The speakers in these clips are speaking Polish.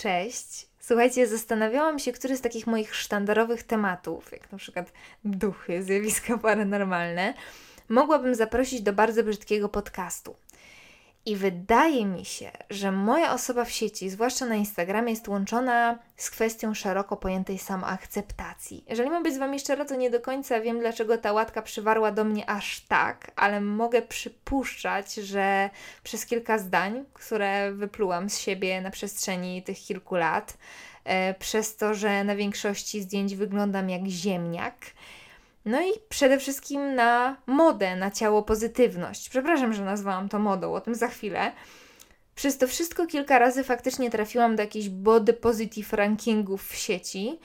Cześć. Słuchajcie, zastanawiałam się, który z takich moich sztandarowych tematów, jak na przykład duchy, zjawiska paranormalne, mogłabym zaprosić do bardzo brzydkiego podcastu. I wydaje mi się, że moja osoba w sieci, zwłaszcza na Instagramie, jest łączona z kwestią szeroko pojętej samoakceptacji. Jeżeli mam być z Wami szczera, to nie do końca wiem, dlaczego ta łatka przywarła do mnie aż tak, ale mogę przypuszczać, że przez kilka zdań, które wyplułam z siebie na przestrzeni tych kilku lat, e, przez to, że na większości zdjęć wyglądam jak ziemniak, no i przede wszystkim na modę, na ciało pozytywność. Przepraszam, że nazwałam to modą, o tym za chwilę. Przez to wszystko kilka razy faktycznie trafiłam do jakichś body positive rankingów w sieci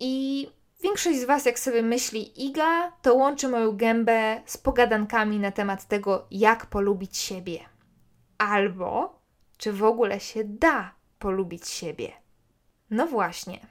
i większość z Was, jak sobie myśli Iga, to łączy moją gębę z pogadankami na temat tego, jak polubić siebie. Albo czy w ogóle się da polubić siebie. No właśnie.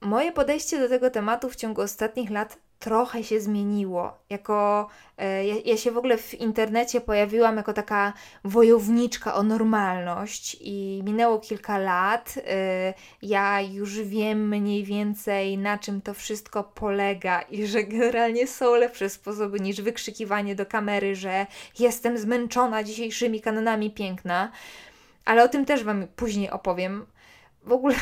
Moje podejście do tego tematu w ciągu ostatnich lat trochę się zmieniło. Jako, e, ja, ja, się w ogóle w internecie pojawiłam jako taka wojowniczka o normalność i minęło kilka lat. E, ja już wiem mniej więcej na czym to wszystko polega i że generalnie są lepsze sposoby niż wykrzykiwanie do kamery, że jestem zmęczona dzisiejszymi kanonami piękna. Ale o tym też Wam później opowiem. W ogóle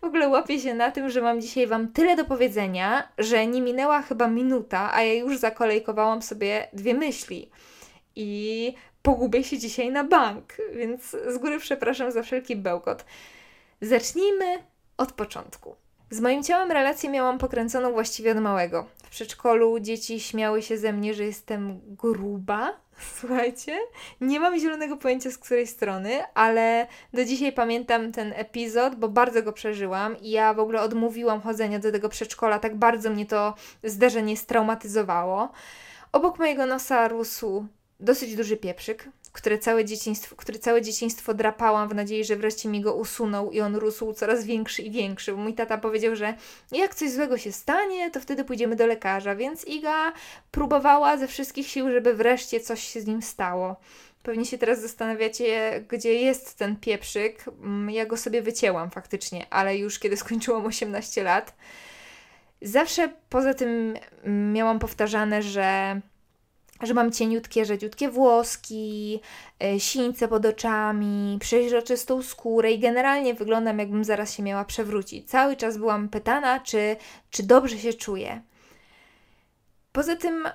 w ogóle łapię się na tym, że mam dzisiaj Wam tyle do powiedzenia, że nie minęła chyba minuta, a ja już zakolejkowałam sobie dwie myśli. I pogubię się dzisiaj na bank, więc z góry przepraszam za wszelki bełkot. Zacznijmy od początku. Z moim ciałem relację miałam pokręconą właściwie od małego. W przedszkolu dzieci śmiały się ze mnie, że jestem gruba, Słuchajcie, nie mam zielonego pojęcia z której strony, ale do dzisiaj pamiętam ten epizod, bo bardzo go przeżyłam i ja w ogóle odmówiłam chodzenia do tego przedszkola, tak bardzo mnie to zdarzenie straumatyzowało. Obok mojego nosa rósł dosyć duży pieprzyk, który całe, dzieciństwo, który całe dzieciństwo drapałam w nadziei, że wreszcie mi go usunął i on rósł coraz większy i większy. Bo mój tata powiedział, że jak coś złego się stanie, to wtedy pójdziemy do lekarza, więc Iga próbowała ze wszystkich sił, żeby wreszcie coś się z nim stało. Pewnie się teraz zastanawiacie, gdzie jest ten pieprzyk. Mm, ja go sobie wycięłam faktycznie, ale już kiedy skończyłam 18 lat. Zawsze poza tym miałam powtarzane, że że mam cieniutkie, rzedziutkie włoski, y, sińce pod oczami, przeźroczystą skórę i generalnie wyglądam jakbym zaraz się miała przewrócić. Cały czas byłam pytana, czy, czy dobrze się czuję. Poza tym,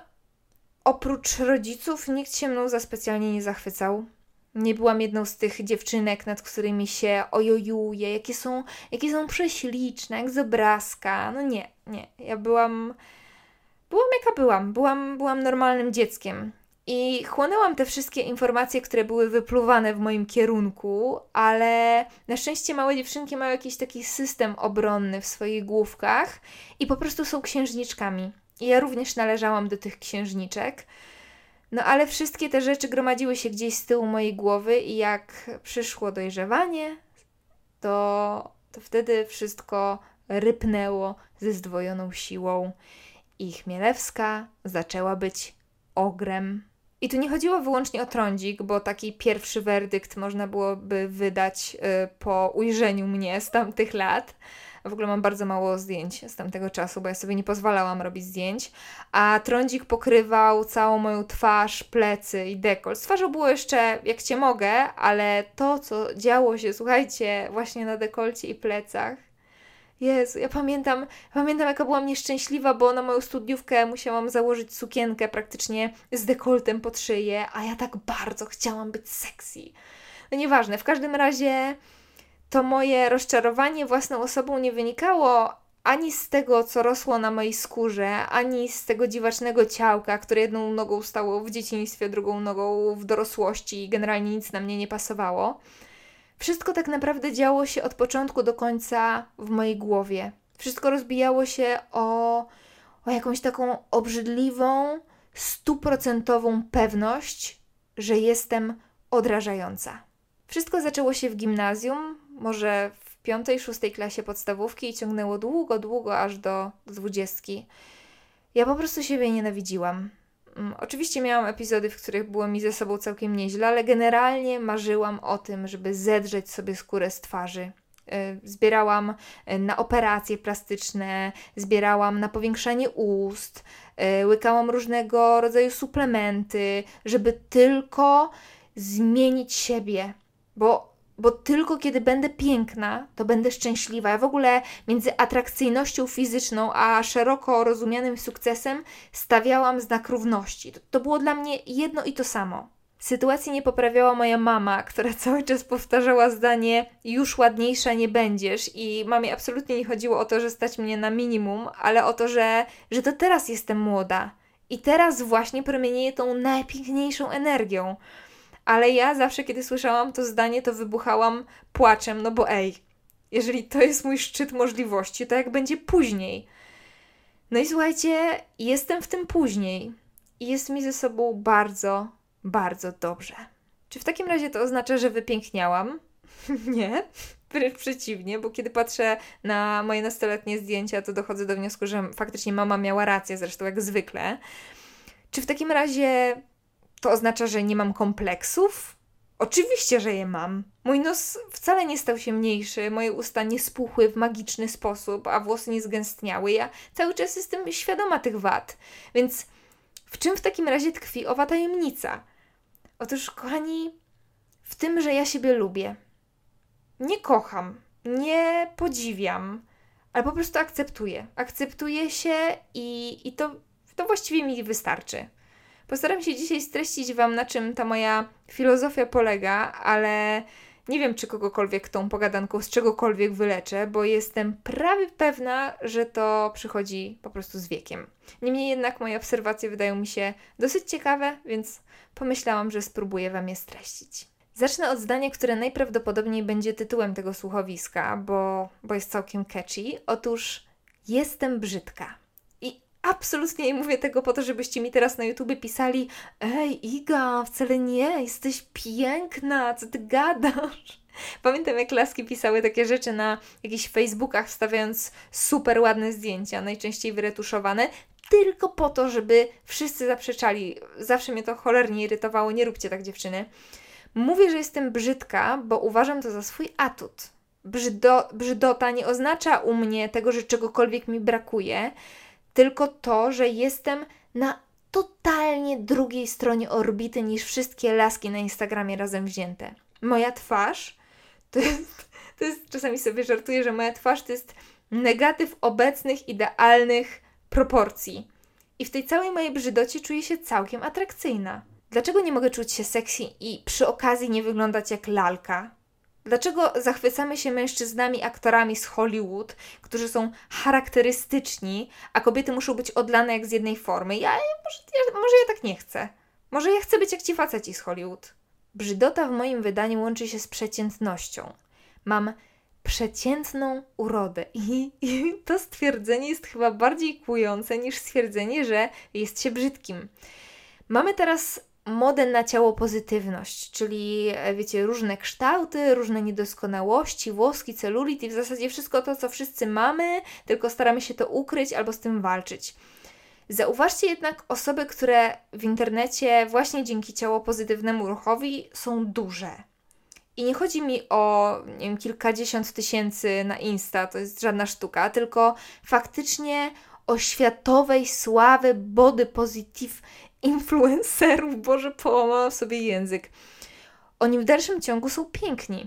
oprócz rodziców, nikt się mną za specjalnie nie zachwycał. Nie byłam jedną z tych dziewczynek, nad którymi się ojojuje, jakie są, jakie są prześliczne, jak z obrazka. No nie, nie. Ja byłam byłam jaka byłam. Byłam, byłam normalnym dzieckiem. I chłonęłam te wszystkie informacje, które były wypluwane w moim kierunku, ale na szczęście małe dziewczynki mają jakiś taki system obronny w swoich główkach i po prostu są księżniczkami. I ja również należałam do tych księżniczek. No ale wszystkie te rzeczy gromadziły się gdzieś z tyłu mojej głowy i jak przyszło dojrzewanie, to, to wtedy wszystko rypnęło ze zdwojoną siłą i Chmielewska zaczęła być ogrem. I tu nie chodziło wyłącznie o trądzik, bo taki pierwszy werdykt można byłoby wydać y, po ujrzeniu mnie z tamtych lat. W ogóle mam bardzo mało zdjęć z tamtego czasu, bo ja sobie nie pozwalałam robić zdjęć. A trądzik pokrywał całą moją twarz, plecy i dekolt. Z twarzą było jeszcze jak cię mogę, ale to, co działo się, słuchajcie, właśnie na dekolcie i plecach, Jezu, ja pamiętam, pamiętam jaka byłam nieszczęśliwa, bo na moją studniówkę musiałam założyć sukienkę praktycznie z dekoltem pod szyję, a ja tak bardzo chciałam być sexy. No nieważne, w każdym razie to moje rozczarowanie własną osobą nie wynikało ani z tego, co rosło na mojej skórze, ani z tego dziwacznego ciałka, które jedną nogą stało w dzieciństwie, drugą nogą w dorosłości i generalnie nic na mnie nie pasowało wszystko tak naprawdę działo się od początku do końca w mojej głowie. Wszystko rozbijało się o, o jakąś taką obrzydliwą, stuprocentową pewność, że jestem odrażająca. Wszystko zaczęło się w gimnazjum, może w piątej, szóstej klasie podstawówki i ciągnęło długo, długo aż do dwudziestki. Ja po prostu siebie nienawidziłam. Mm, oczywiście miałam epizody, w których było mi ze sobą całkiem nieźle, ale generalnie marzyłam o tym, żeby zedrzeć sobie skórę z twarzy. Zbierałam na operacje plastyczne, zbierałam na powiększanie ust, łykałam różnego rodzaju suplementy, żeby tylko zmienić siebie, bo, bo tylko kiedy będę piękna, to będę szczęśliwa. Ja w ogóle między atrakcyjnością fizyczną a szeroko rozumianym sukcesem stawiałam znak równości. To, to było dla mnie jedno i to samo. Sytuacji nie poprawiała moja mama, która cały czas powtarzała zdanie: Już ładniejsza nie będziesz. I mamie absolutnie nie chodziło o to, że stać mnie na minimum, ale o to, że, że to teraz jestem młoda. I teraz właśnie promienieję tą najpiękniejszą energią. Ale ja zawsze, kiedy słyszałam to zdanie, to wybuchałam płaczem, no bo ej, jeżeli to jest mój szczyt możliwości, to jak będzie później? No i słuchajcie, jestem w tym później i jest mi ze sobą bardzo, bardzo dobrze. Czy w takim razie to oznacza, że wypiękniałam? Nie, wręcz przeciwnie, bo kiedy patrzę na moje nastoletnie zdjęcia, to dochodzę do wniosku, że faktycznie mama miała rację, zresztą jak zwykle. Czy w takim razie to oznacza, że nie mam kompleksów? Oczywiście, że je mam. Mój nos wcale nie stał się mniejszy, moje usta nie spuchły w magiczny sposób, a włosy nie zgęstniały. Ja cały czas jestem świadoma tych wad. Więc w czym w takim razie tkwi owa tajemnica? Otóż, kochani, w tym, że ja siebie lubię. Nie kocham, nie podziwiam, ale po prostu akceptuję. Akceptuję się i, i to, to właściwie mi wystarczy. Postaram się dzisiaj streścić Wam, na czym ta moja filozofia polega, ale nie wiem, czy kogokolwiek tą pogadanką z czegokolwiek wyleczę, bo jestem prawie pewna, że to przychodzi po prostu z wiekiem. Niemniej jednak moje obserwacje wydają mi się dosyć ciekawe, więc pomyślałam, że spróbuję Wam je streścić. Zacznę od zdania, które najprawdopodobniej będzie tytułem tego słuchowiska, bo, bo jest całkiem catchy. Otóż jestem brzydka absolutnie nie mówię tego po to, żebyście mi teraz na YouTube pisali Ej, Iga, wcale nie, jesteś piękna, co ty gadasz? Pamiętam, jak laski pisały takie rzeczy na jakichś Facebookach, wstawiając super ładne zdjęcia, najczęściej wyretuszowane, tylko po to, żeby wszyscy zaprzeczali. Zawsze mnie to cholernie irytowało, nie róbcie tak dziewczyny. Mówię, że jestem brzydka, bo uważam to za swój atut. Brzydo, brzydota nie oznacza u mnie tego, że czegokolwiek mi brakuje, tylko to, że jestem na totalnie drugiej stronie orbity niż wszystkie laski na Instagramie razem wzięte. Moja twarz to jest, to jest czasami sobie żartuję, że moja twarz to jest negatyw obecnych idealnych proporcji. I w tej całej mojej brzydocie czuję się całkiem atrakcyjna. Dlaczego nie mogę czuć się sexy i przy okazji nie wyglądać jak lalka? Dlaczego zachwycamy się mężczyznami, aktorami z Hollywood, którzy są charakterystyczni, a kobiety muszą być odlane jak z jednej formy? Ja, może, ja, może ja tak nie chcę. Może ja chcę być jak ci faceci z Hollywood. Brzydota w moim wydaniu łączy się z przeciętnością. Mam przeciętną urodę I, i to stwierdzenie jest chyba bardziej kłujące niż stwierdzenie, że jest się brzydkim. Mamy teraz modę na ciało pozytywność, czyli e, wiecie, różne kształty, różne niedoskonałości, włoski, celulit i w zasadzie wszystko to, co wszyscy mamy, tylko staramy się to ukryć albo z tym walczyć. Zauważcie jednak osoby, które w internecie właśnie dzięki ciało pozytywnemu ruchowi są duże. I nie chodzi mi o nie wiem, kilkadziesiąt tysięcy na Insta, to jest żadna sztuka, tylko faktycznie o światowej sławy body positive influencerów, Boże, połamałam sobie język. Oni w dalszym ciągu są piękni.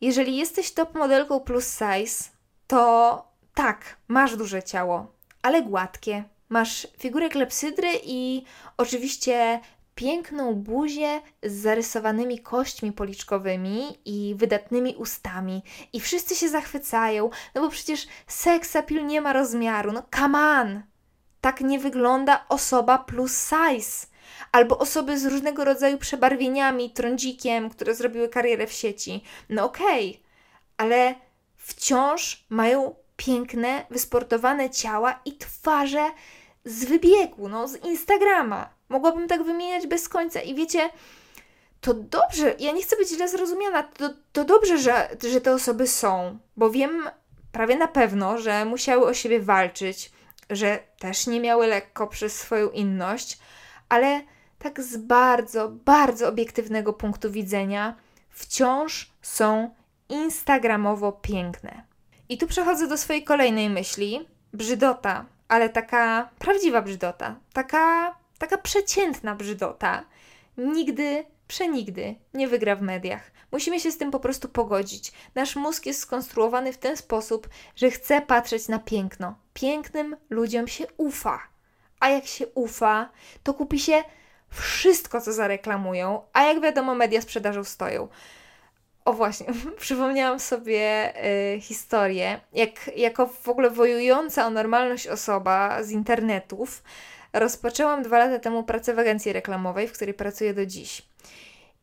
Jeżeli jesteś top modelką plus size, to tak, masz duże ciało, ale gładkie. Masz figurę klepsydry i oczywiście piękną buzię z zarysowanymi kośćmi policzkowymi i wydatnymi ustami. I wszyscy się zachwycają, no bo przecież seksapil nie ma rozmiaru. No come on! Tak nie wygląda osoba plus size. Albo osoby z różnego rodzaju przebarwieniami, trądzikiem, które zrobiły karierę w sieci. No okej, okay, ale wciąż mają piękne, wysportowane ciała i twarze z wybiegu, no, z Instagrama. Mogłabym tak wymieniać bez końca. I wiecie, to dobrze, ja nie chcę być źle zrozumiana, to, to dobrze, że, że te osoby są, bo wiem prawie na pewno, że musiały o siebie walczyć, że też nie miały lekko przez swoją inność, ale tak z bardzo, bardzo obiektywnego punktu widzenia wciąż są instagramowo piękne. I tu przechodzę do swojej kolejnej myśli. Brzydota, ale taka prawdziwa brzydota, taka, taka przeciętna brzydota, nigdy, przenigdy nie wygra w mediach. Musimy się z tym po prostu pogodzić. Nasz mózg jest skonstruowany w ten sposób, że chce patrzeć na piękno. Pięknym ludziom się ufa. A jak się ufa, to kupi się wszystko, co zareklamują, a jak wiadomo, media sprzedażą stoją. O właśnie, przypomniałam sobie y, historię, jak jako w ogóle wojująca o normalność osoba z internetów, rozpoczęłam dwa lata temu pracę w agencji reklamowej, w której pracuję do dziś.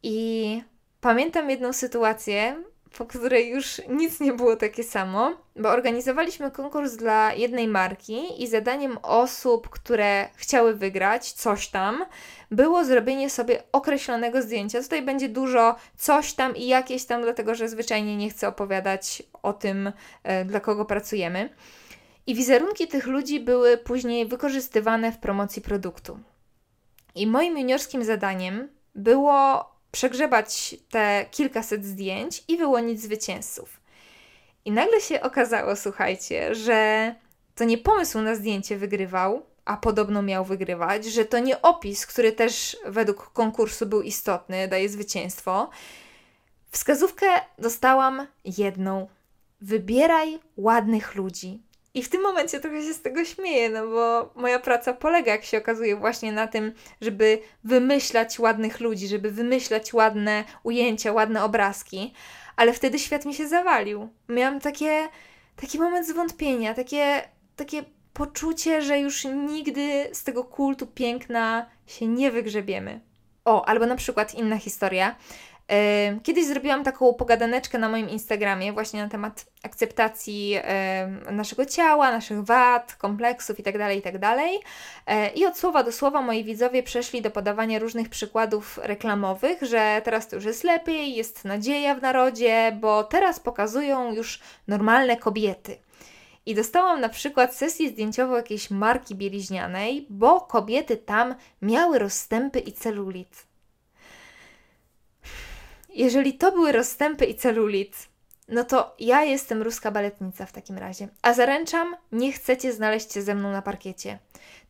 I pamiętam jedną sytuację, po której już nic nie było takie samo, bo organizowaliśmy konkurs dla jednej marki i zadaniem osób, które chciały wygrać coś tam, było zrobienie sobie określonego zdjęcia. Tutaj będzie dużo coś tam i jakieś tam, dlatego że zwyczajnie nie chcę opowiadać o tym, e, dla kogo pracujemy. I wizerunki tych ludzi były później wykorzystywane w promocji produktu. I moim juniorskim zadaniem było przegrzebać te kilkaset zdjęć i wyłonić zwycięzców. I nagle się okazało, słuchajcie, że to nie pomysł na zdjęcie wygrywał, a podobno miał wygrywać, że to nie opis, który też według konkursu był istotny, daje zwycięstwo. Wskazówkę dostałam jedną. Wybieraj ładnych ludzi. I w tym momencie trochę się z tego śmieję, no bo moja praca polega, jak się okazuje, właśnie na tym, żeby wymyślać ładnych ludzi, żeby wymyślać ładne ujęcia, ładne obrazki, ale wtedy świat mi się zawalił. Miałam takie, taki moment zwątpienia, takie, takie poczucie, że już nigdy z tego kultu piękna się nie wygrzebiemy. O, albo na przykład inna historia. Kiedyś zrobiłam taką pogadaneczkę na moim Instagramie właśnie na temat akceptacji naszego ciała, naszych wad, kompleksów itd., tak itd. Tak e, I od słowa do słowa moi widzowie przeszli do podawania różnych przykładów reklamowych, że teraz to już jest lepiej, jest nadzieja w narodzie, bo teraz pokazują już normalne kobiety. I dostałam na przykład sesję zdjęciową jakiejś marki bieliźnianej, bo kobiety tam miały rozstępy i celulit. Jeżeli to były rozstępy i celulit, no to ja jestem ruska baletnica w takim razie. A zaręczam, nie chcecie znaleźć się ze mną na parkiecie.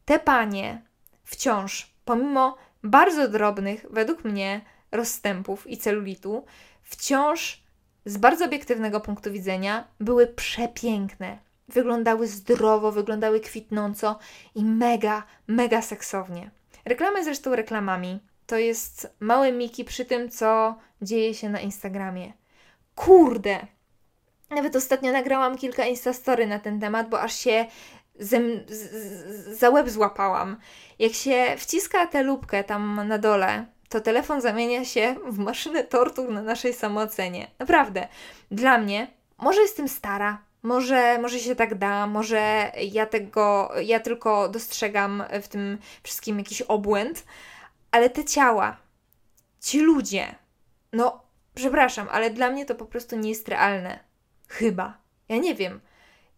Te panie wciąż, pomimo bardzo drobnych, według mnie, rozstępów i celulitu, wciąż z bardzo obiektywnego punktu widzenia były przepiękne. Wyglądały zdrowo, wyglądały kwitnąco i mega, mega seksownie. Reklamy zresztą reklamami, to jest małe Miki przy tym, co dzieje się na Instagramie. Kurde! Nawet ostatnio nagrałam kilka instastory na ten temat, bo aż się zem, z, z, za łeb złapałam. Jak się wciska tę lubkę tam na dole, to telefon zamienia się w maszynę tortur na naszej samoocenie. Naprawdę. Dla mnie, może jestem stara, może, może się tak da, może ja tego, ja tylko dostrzegam w tym wszystkim jakiś obłęd, ale te ciała, ci ludzie, no przepraszam, ale dla mnie to po prostu nie jest realne. Chyba. Ja nie wiem.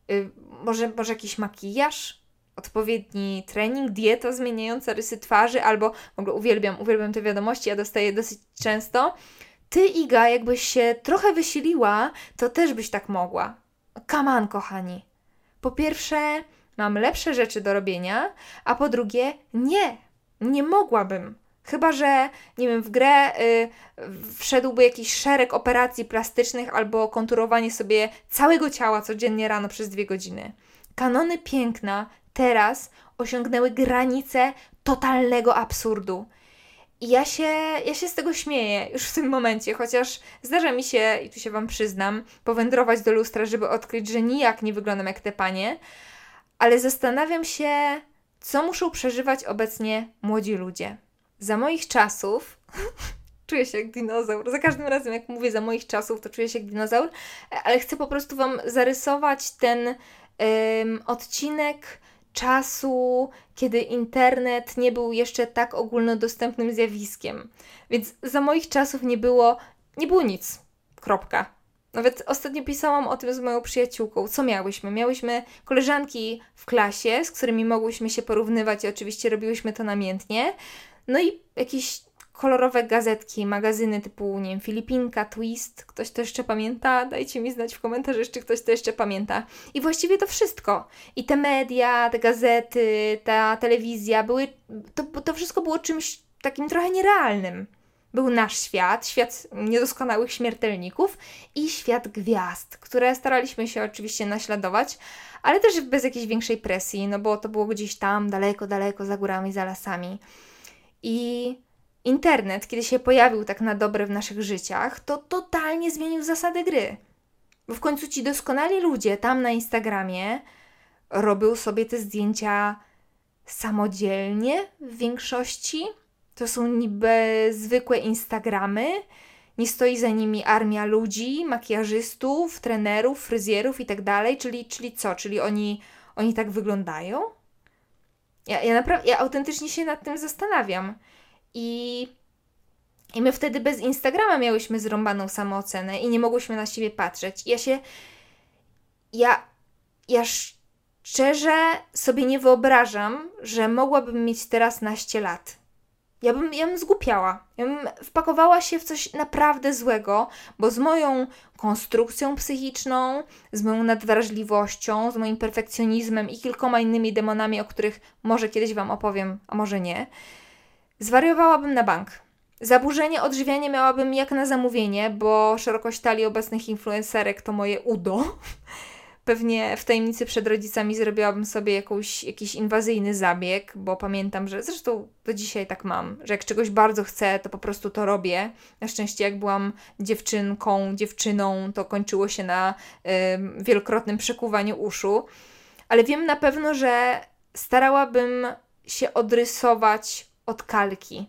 Yy, może, może jakiś makijaż? Odpowiedni trening, dieta zmieniająca rysy twarzy, albo w ogóle uwielbiam, uwielbiam te wiadomości, ja dostaję dosyć często. Ty, Iga, jakbyś się trochę wysiliła, to też byś tak mogła. Kaman, kochani. Po pierwsze, mam lepsze rzeczy do robienia, a po drugie, nie, nie mogłabym. Chyba, że nie wiem, w grę y, wszedłby jakiś szereg operacji plastycznych albo konturowanie sobie całego ciała codziennie rano przez dwie godziny. Kanony piękna teraz osiągnęły granice totalnego absurdu. I ja się, ja się z tego śmieję już w tym momencie, chociaż zdarza mi się, i tu się Wam przyznam, powędrować do lustra, żeby odkryć, że nijak nie wyglądam jak te panie, ale zastanawiam się, co muszą przeżywać obecnie młodzi ludzie. Za moich czasów czuję się jak dinozaur. Za każdym razem, jak mówię za moich czasów, to czuję się jak dinozaur, ale chcę po prostu Wam zarysować ten odcinek czasu, kiedy internet nie był jeszcze tak ogólnodostępnym zjawiskiem. Więc za moich czasów nie było, nie było nic. Kropka. Nawet ostatnio pisałam o tym z moją przyjaciółką. Co miałyśmy? Miałyśmy koleżanki w klasie, z którymi mogłyśmy się porównywać i oczywiście robiłyśmy to namiętnie. No i jakiś kolorowe gazetki, magazyny typu, nie wiem, Filipinka, Twist. Ktoś to jeszcze pamięta? Dajcie mi znać w komentarzu, czy ktoś to jeszcze pamięta. I właściwie to wszystko. I te media, te gazety, ta telewizja, były, to, to wszystko było czymś takim trochę nierealnym. Był nasz świat, świat niedoskonałych śmiertelników i świat gwiazd, które staraliśmy się oczywiście naśladować, ale też bez jakiejś większej presji, no bo to było gdzieś tam, daleko, daleko, za górami, za lasami. I internet, kiedy się pojawił tak na dobre w naszych życiach, to totalnie zmienił zasady gry. Bo w końcu ci doskonali ludzie tam na Instagramie robią sobie te zdjęcia samodzielnie w większości. To są niby zwykłe Instagramy. Nie stoi za nimi armia ludzi, makijażystów, trenerów, fryzjerów i tak. Czyli, czyli co? Czyli oni, oni tak wyglądają? Ja, ja naprawdę, ja autentycznie się nad tym zastanawiam. I, I my wtedy bez Instagrama miałyśmy zrąbaną samoocenę i nie mogłyśmy na siebie patrzeć. Ja się. Ja. Ja szczerze sobie nie wyobrażam, że mogłabym mieć teraz naście lat. Ja bym, ja bym zgłupiała. Ja bym wpakowała się w coś naprawdę złego, bo z moją konstrukcją psychiczną, z moją nadwrażliwością, z moim perfekcjonizmem i kilkoma innymi demonami, o których może kiedyś Wam opowiem, a może nie, Zwariowałabym na bank. Zaburzenie odżywiania miałabym jak na zamówienie, bo szerokość talii obecnych influencerek to moje udo. Pewnie w tajemnicy przed rodzicami zrobiłabym sobie jakąś, jakiś inwazyjny zabieg, bo pamiętam, że zresztą do dzisiaj tak mam, że jak czegoś bardzo chcę, to po prostu to robię. Na szczęście, jak byłam dziewczynką, dziewczyną, to kończyło się na y, wielokrotnym przekuwaniu uszu. Ale wiem na pewno, że starałabym się odrysować od kalki,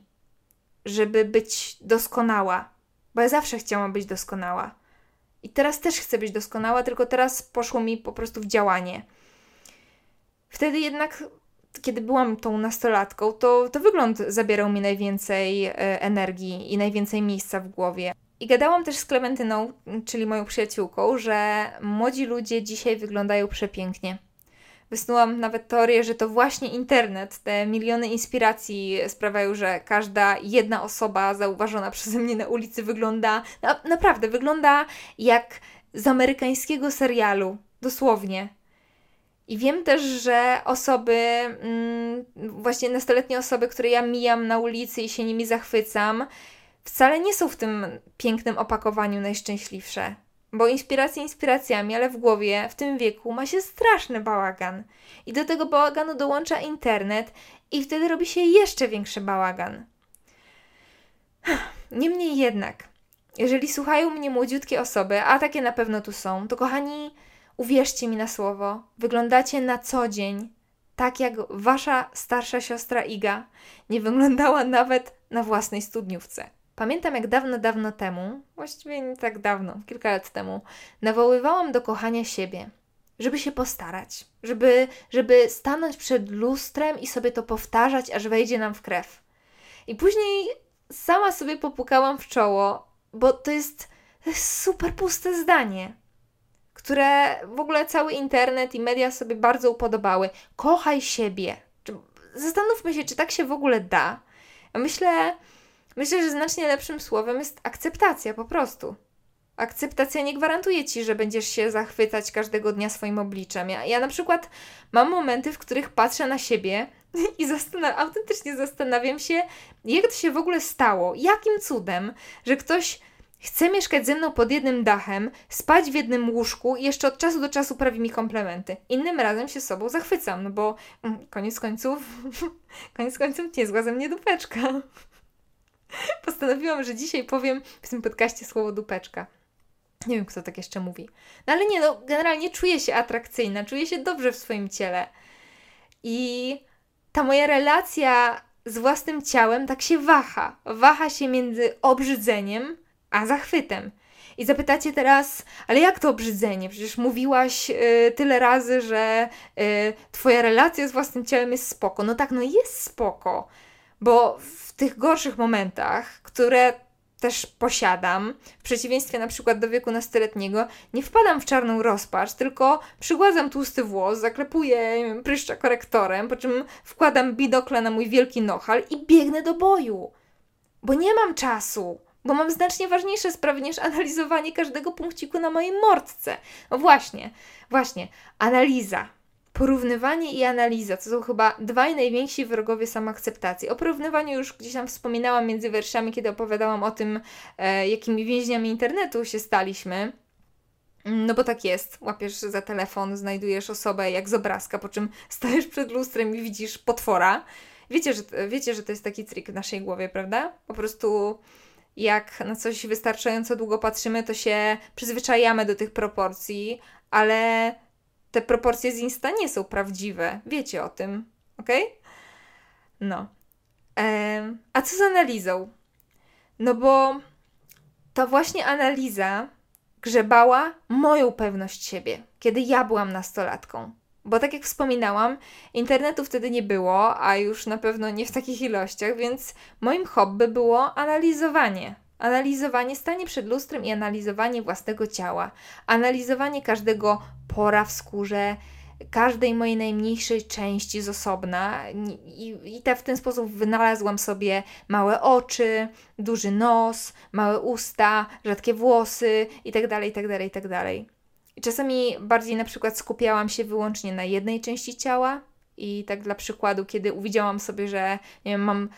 żeby być doskonała, bo ja zawsze chciałam być doskonała. I teraz też chcę być doskonała, tylko teraz poszło mi po prostu w działanie. Wtedy jednak, kiedy byłam tą nastolatką, to, to wygląd zabierał mi najwięcej e, energii i najwięcej miejsca w głowie. I gadałam też z Klementyną, czyli moją przyjaciółką, że młodzi ludzie dzisiaj wyglądają przepięknie. Wysnułam nawet teorię, że to właśnie internet, te miliony inspiracji sprawiają, że każda jedna osoba zauważona przeze mnie na ulicy wygląda, na, naprawdę wygląda jak z amerykańskiego serialu, dosłownie. I wiem też, że osoby, mm, właśnie nastoletnie osoby, które ja mijam na ulicy i się nimi zachwycam, wcale nie są w tym pięknym opakowaniu najszczęśliwsze. Bo inspiracje inspiracjami, ale w głowie w tym wieku ma się straszny bałagan. I do tego bałaganu dołącza internet i wtedy robi się jeszcze większy bałagan. Niemniej jednak, jeżeli słuchają mnie młodziutkie osoby, a takie na pewno tu są, to kochani, uwierzcie mi na słowo, wyglądacie na co dzień tak jak wasza starsza siostra Iga nie wyglądała nawet na własnej studniówce. Pamiętam, jak dawno, dawno temu, właściwie nie tak dawno, kilka lat temu, nawoływałam do kochania siebie, żeby się postarać, żeby, żeby stanąć przed lustrem i sobie to powtarzać, aż wejdzie nam w krew. I później sama sobie popukałam w czoło, bo to jest, to jest super puste zdanie, które w ogóle cały internet i media sobie bardzo upodobały. Kochaj siebie. Zastanówmy się, czy tak się w ogóle da. Myślę, Myślę, że znacznie lepszym słowem jest akceptacja po prostu. Akceptacja nie gwarantuje ci, że będziesz się zachwycać każdego dnia swoim obliczem. Ja, ja na przykład mam momenty, w których patrzę na siebie i zastan- autentycznie zastanawiam się, jak to się w ogóle stało, jakim cudem, że ktoś chce mieszkać ze mną pod jednym dachem, spać w jednym łóżku i jeszcze od czasu do czasu prawi mi komplementy. Innym razem się sobą zachwycam, no bo mm, koniec końców, koniec końców niezła ze mnie dupeczka. Postanowiłam, że dzisiaj powiem w tym podcaście słowo dupeczka. Nie wiem, kto tak jeszcze mówi. No ale nie, no, generalnie czuję się atrakcyjna, czuję się dobrze w swoim ciele. I ta moja relacja z własnym ciałem tak się waha. Waha się między obrzydzeniem a zachwytem. I zapytacie teraz, ale jak to obrzydzenie? Przecież mówiłaś y, tyle razy, że y, twoja relacja z własnym ciałem jest spoko. No tak, no jest spoko. Bo w tych gorszych momentach, które też posiadam, w przeciwieństwie na przykład do wieku nastoletniego, nie wpadam w czarną rozpacz, tylko przygładzam tłusty włos, zaklepuję pryszcza korektorem, po czym wkładam bidokle na mój wielki nohal i biegnę do boju. bo nie mam czasu, bo mam znacznie ważniejsze sprawy niż analizowanie każdego punkciku na mojej mordce. No właśnie, właśnie, analiza. Porównywanie i analiza to są chyba dwaj najwięksi wrogowie samoakceptacji. O porównywaniu już gdzieś tam wspominałam między wierszami, kiedy opowiadałam o tym, e, jakimi więźniami internetu się staliśmy. No bo tak jest, łapiesz za telefon, znajdujesz osobę jak z obrazka, po czym stajesz przed lustrem i widzisz potwora. Wiecie, że, wiecie, że to jest taki trik w naszej głowie, prawda? Po prostu jak na coś wystarczająco długo patrzymy, to się przyzwyczajamy do tych proporcji, ale te proporcje z Insta nie są prawdziwe. Wiecie o tym, ok? No. Ehm, a co z analizą? No bo to właśnie analiza grzebała moją pewność siebie, kiedy ja byłam nastolatką. Bo tak jak wspominałam, internetu wtedy nie było, a już na pewno nie w takich ilościach, więc moim hobby było analizowanie. Analizowanie, stanie przed lustrem i analizowanie własnego ciała, analizowanie każdego pora w skórze, każdej mojej najmniejszej części z osobna i, i te, w ten sposób wynalazłam sobie małe oczy, duży nos, małe usta, rzadkie włosy itd., itd., itd. Czasami bardziej na przykład skupiałam się wyłącznie na jednej części ciała, i tak dla przykładu, kiedy uwidziałam sobie, że nie wiem, mam,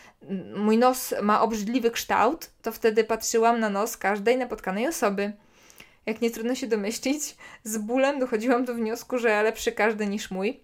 mój nos ma obrzydliwy kształt, to wtedy patrzyłam na nos każdej napotkanej osoby. Jak nie trudno się domyślić, z bólem dochodziłam do wniosku, że lepszy każdy niż mój.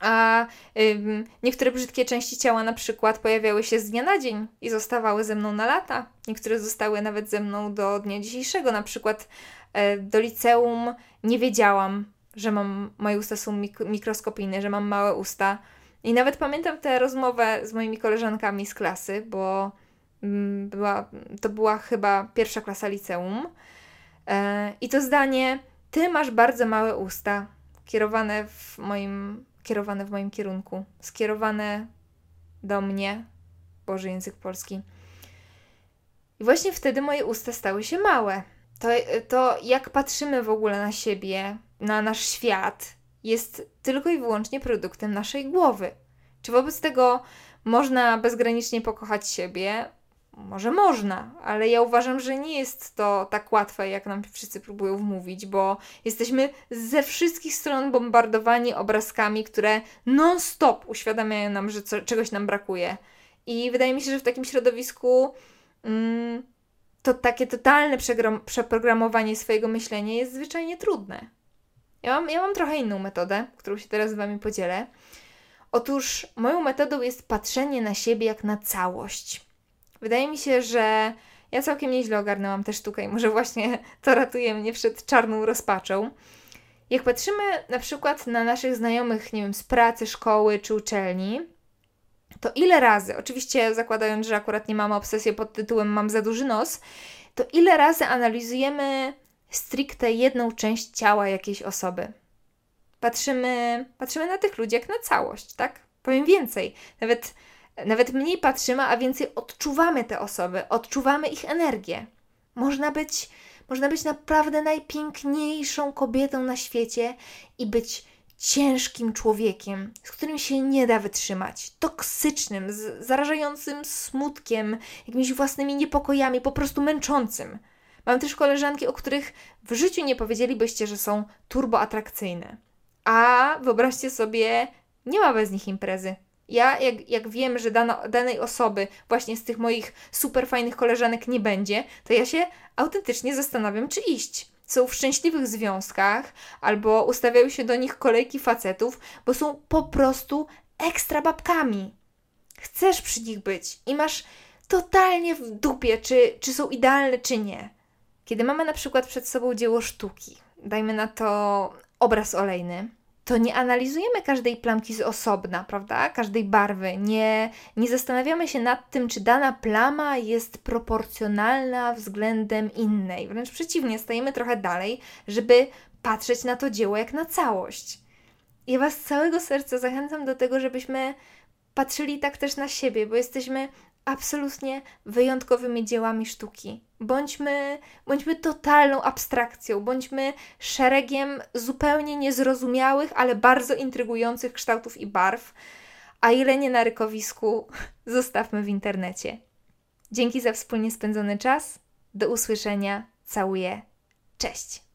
A ym, niektóre brzydkie części ciała na przykład pojawiały się z dnia na dzień i zostawały ze mną na lata. Niektóre zostały nawet ze mną do dnia dzisiejszego. Na przykład e, do liceum nie wiedziałam, że mam, moje usta są mik- mikroskopijne, że mam małe usta. I nawet pamiętam tę rozmowę z moimi koleżankami z klasy, bo mm, była, to była chyba pierwsza klasa liceum. E, I to zdanie, ty masz bardzo małe usta, kierowane w moim, kierowane w moim kierunku, skierowane do mnie, Boży język polski. I właśnie wtedy moje usta stały się małe. To, to jak patrzymy w ogóle na siebie, na nasz świat, jest tylko i wyłącznie produktem naszej głowy. Czy wobec tego można bezgranicznie pokochać siebie? Może można, ale ja uważam, że nie jest to tak łatwe, jak nam wszyscy próbują wmówić, bo jesteśmy ze wszystkich stron bombardowani obrazkami, które non-stop uświadamiają nam, że co, czegoś nam brakuje. I wydaje mi się, że w takim środowisku mm, to takie totalne przeprogramowanie swojego myślenia jest zwyczajnie trudne. Ja mam, ja mam trochę inną metodę, którą się teraz z Wami podzielę. Otóż moją metodą jest patrzenie na siebie jak na całość. Wydaje mi się, że ja całkiem nieźle ogarnęłam tę sztukę i może właśnie to ratuje mnie przed czarną rozpaczą. Jak patrzymy na przykład na naszych znajomych, nie wiem, z pracy, szkoły czy uczelni, to ile razy, oczywiście zakładając, że akurat nie mamy obsesji pod tytułem mam za duży nos, to ile razy analizujemy stricte jedną część ciała jakiejś osoby. Patrzymy, patrzymy na tych ludzi jak na całość, tak? Powiem więcej, nawet, nawet mniej patrzymy, a więcej odczuwamy te osoby, odczuwamy ich energię. Można być, można być naprawdę najpiękniejszą kobietą na świecie i być ciężkim człowiekiem, z którym się nie da wytrzymać, toksycznym, zarażającym smutkiem, jakimiś własnymi niepokojami, po prostu męczącym. Mam też koleżanki, o których w życiu nie powiedzielibyście, że są turbo atrakcyjne. A wyobraźcie sobie, nie ma bez nich imprezy. Ja, jak, jak wiem, że dano, danej osoby właśnie z tych moich super fajnych koleżanek nie będzie, to ja się autentycznie zastanawiam, czy iść. Są w szczęśliwych związkach, albo ustawiają się do nich kolejki facetów, bo są po prostu ekstra babkami. Chcesz przy nich być i masz totalnie w dupie, czy, czy są idealne, czy nie. Kiedy mamy na przykład przed sobą dzieło sztuki, dajmy na to obraz olejny, to nie analizujemy każdej plamki z osobna, prawda? Każdej barwy. Nie, nie zastanawiamy się nad tym, czy dana plama jest proporcjonalna względem innej. Wręcz przeciwnie, stajemy trochę dalej, żeby patrzeć na to dzieło jak na całość. Ja Was z całego serca zachęcam do tego, żebyśmy patrzyli tak też na siebie, bo jesteśmy absolutnie wyjątkowymi dziełami sztuki. Bądźmy, bądźmy totalną abstrakcją, bądźmy szeregiem zupełnie niezrozumiałych, ale bardzo intrygujących kształtów i barw, a ile nie na rykowisku, zostawmy w internecie. Dzięki za wspólnie spędzony czas. Do usłyszenia. Całuję. Cześć.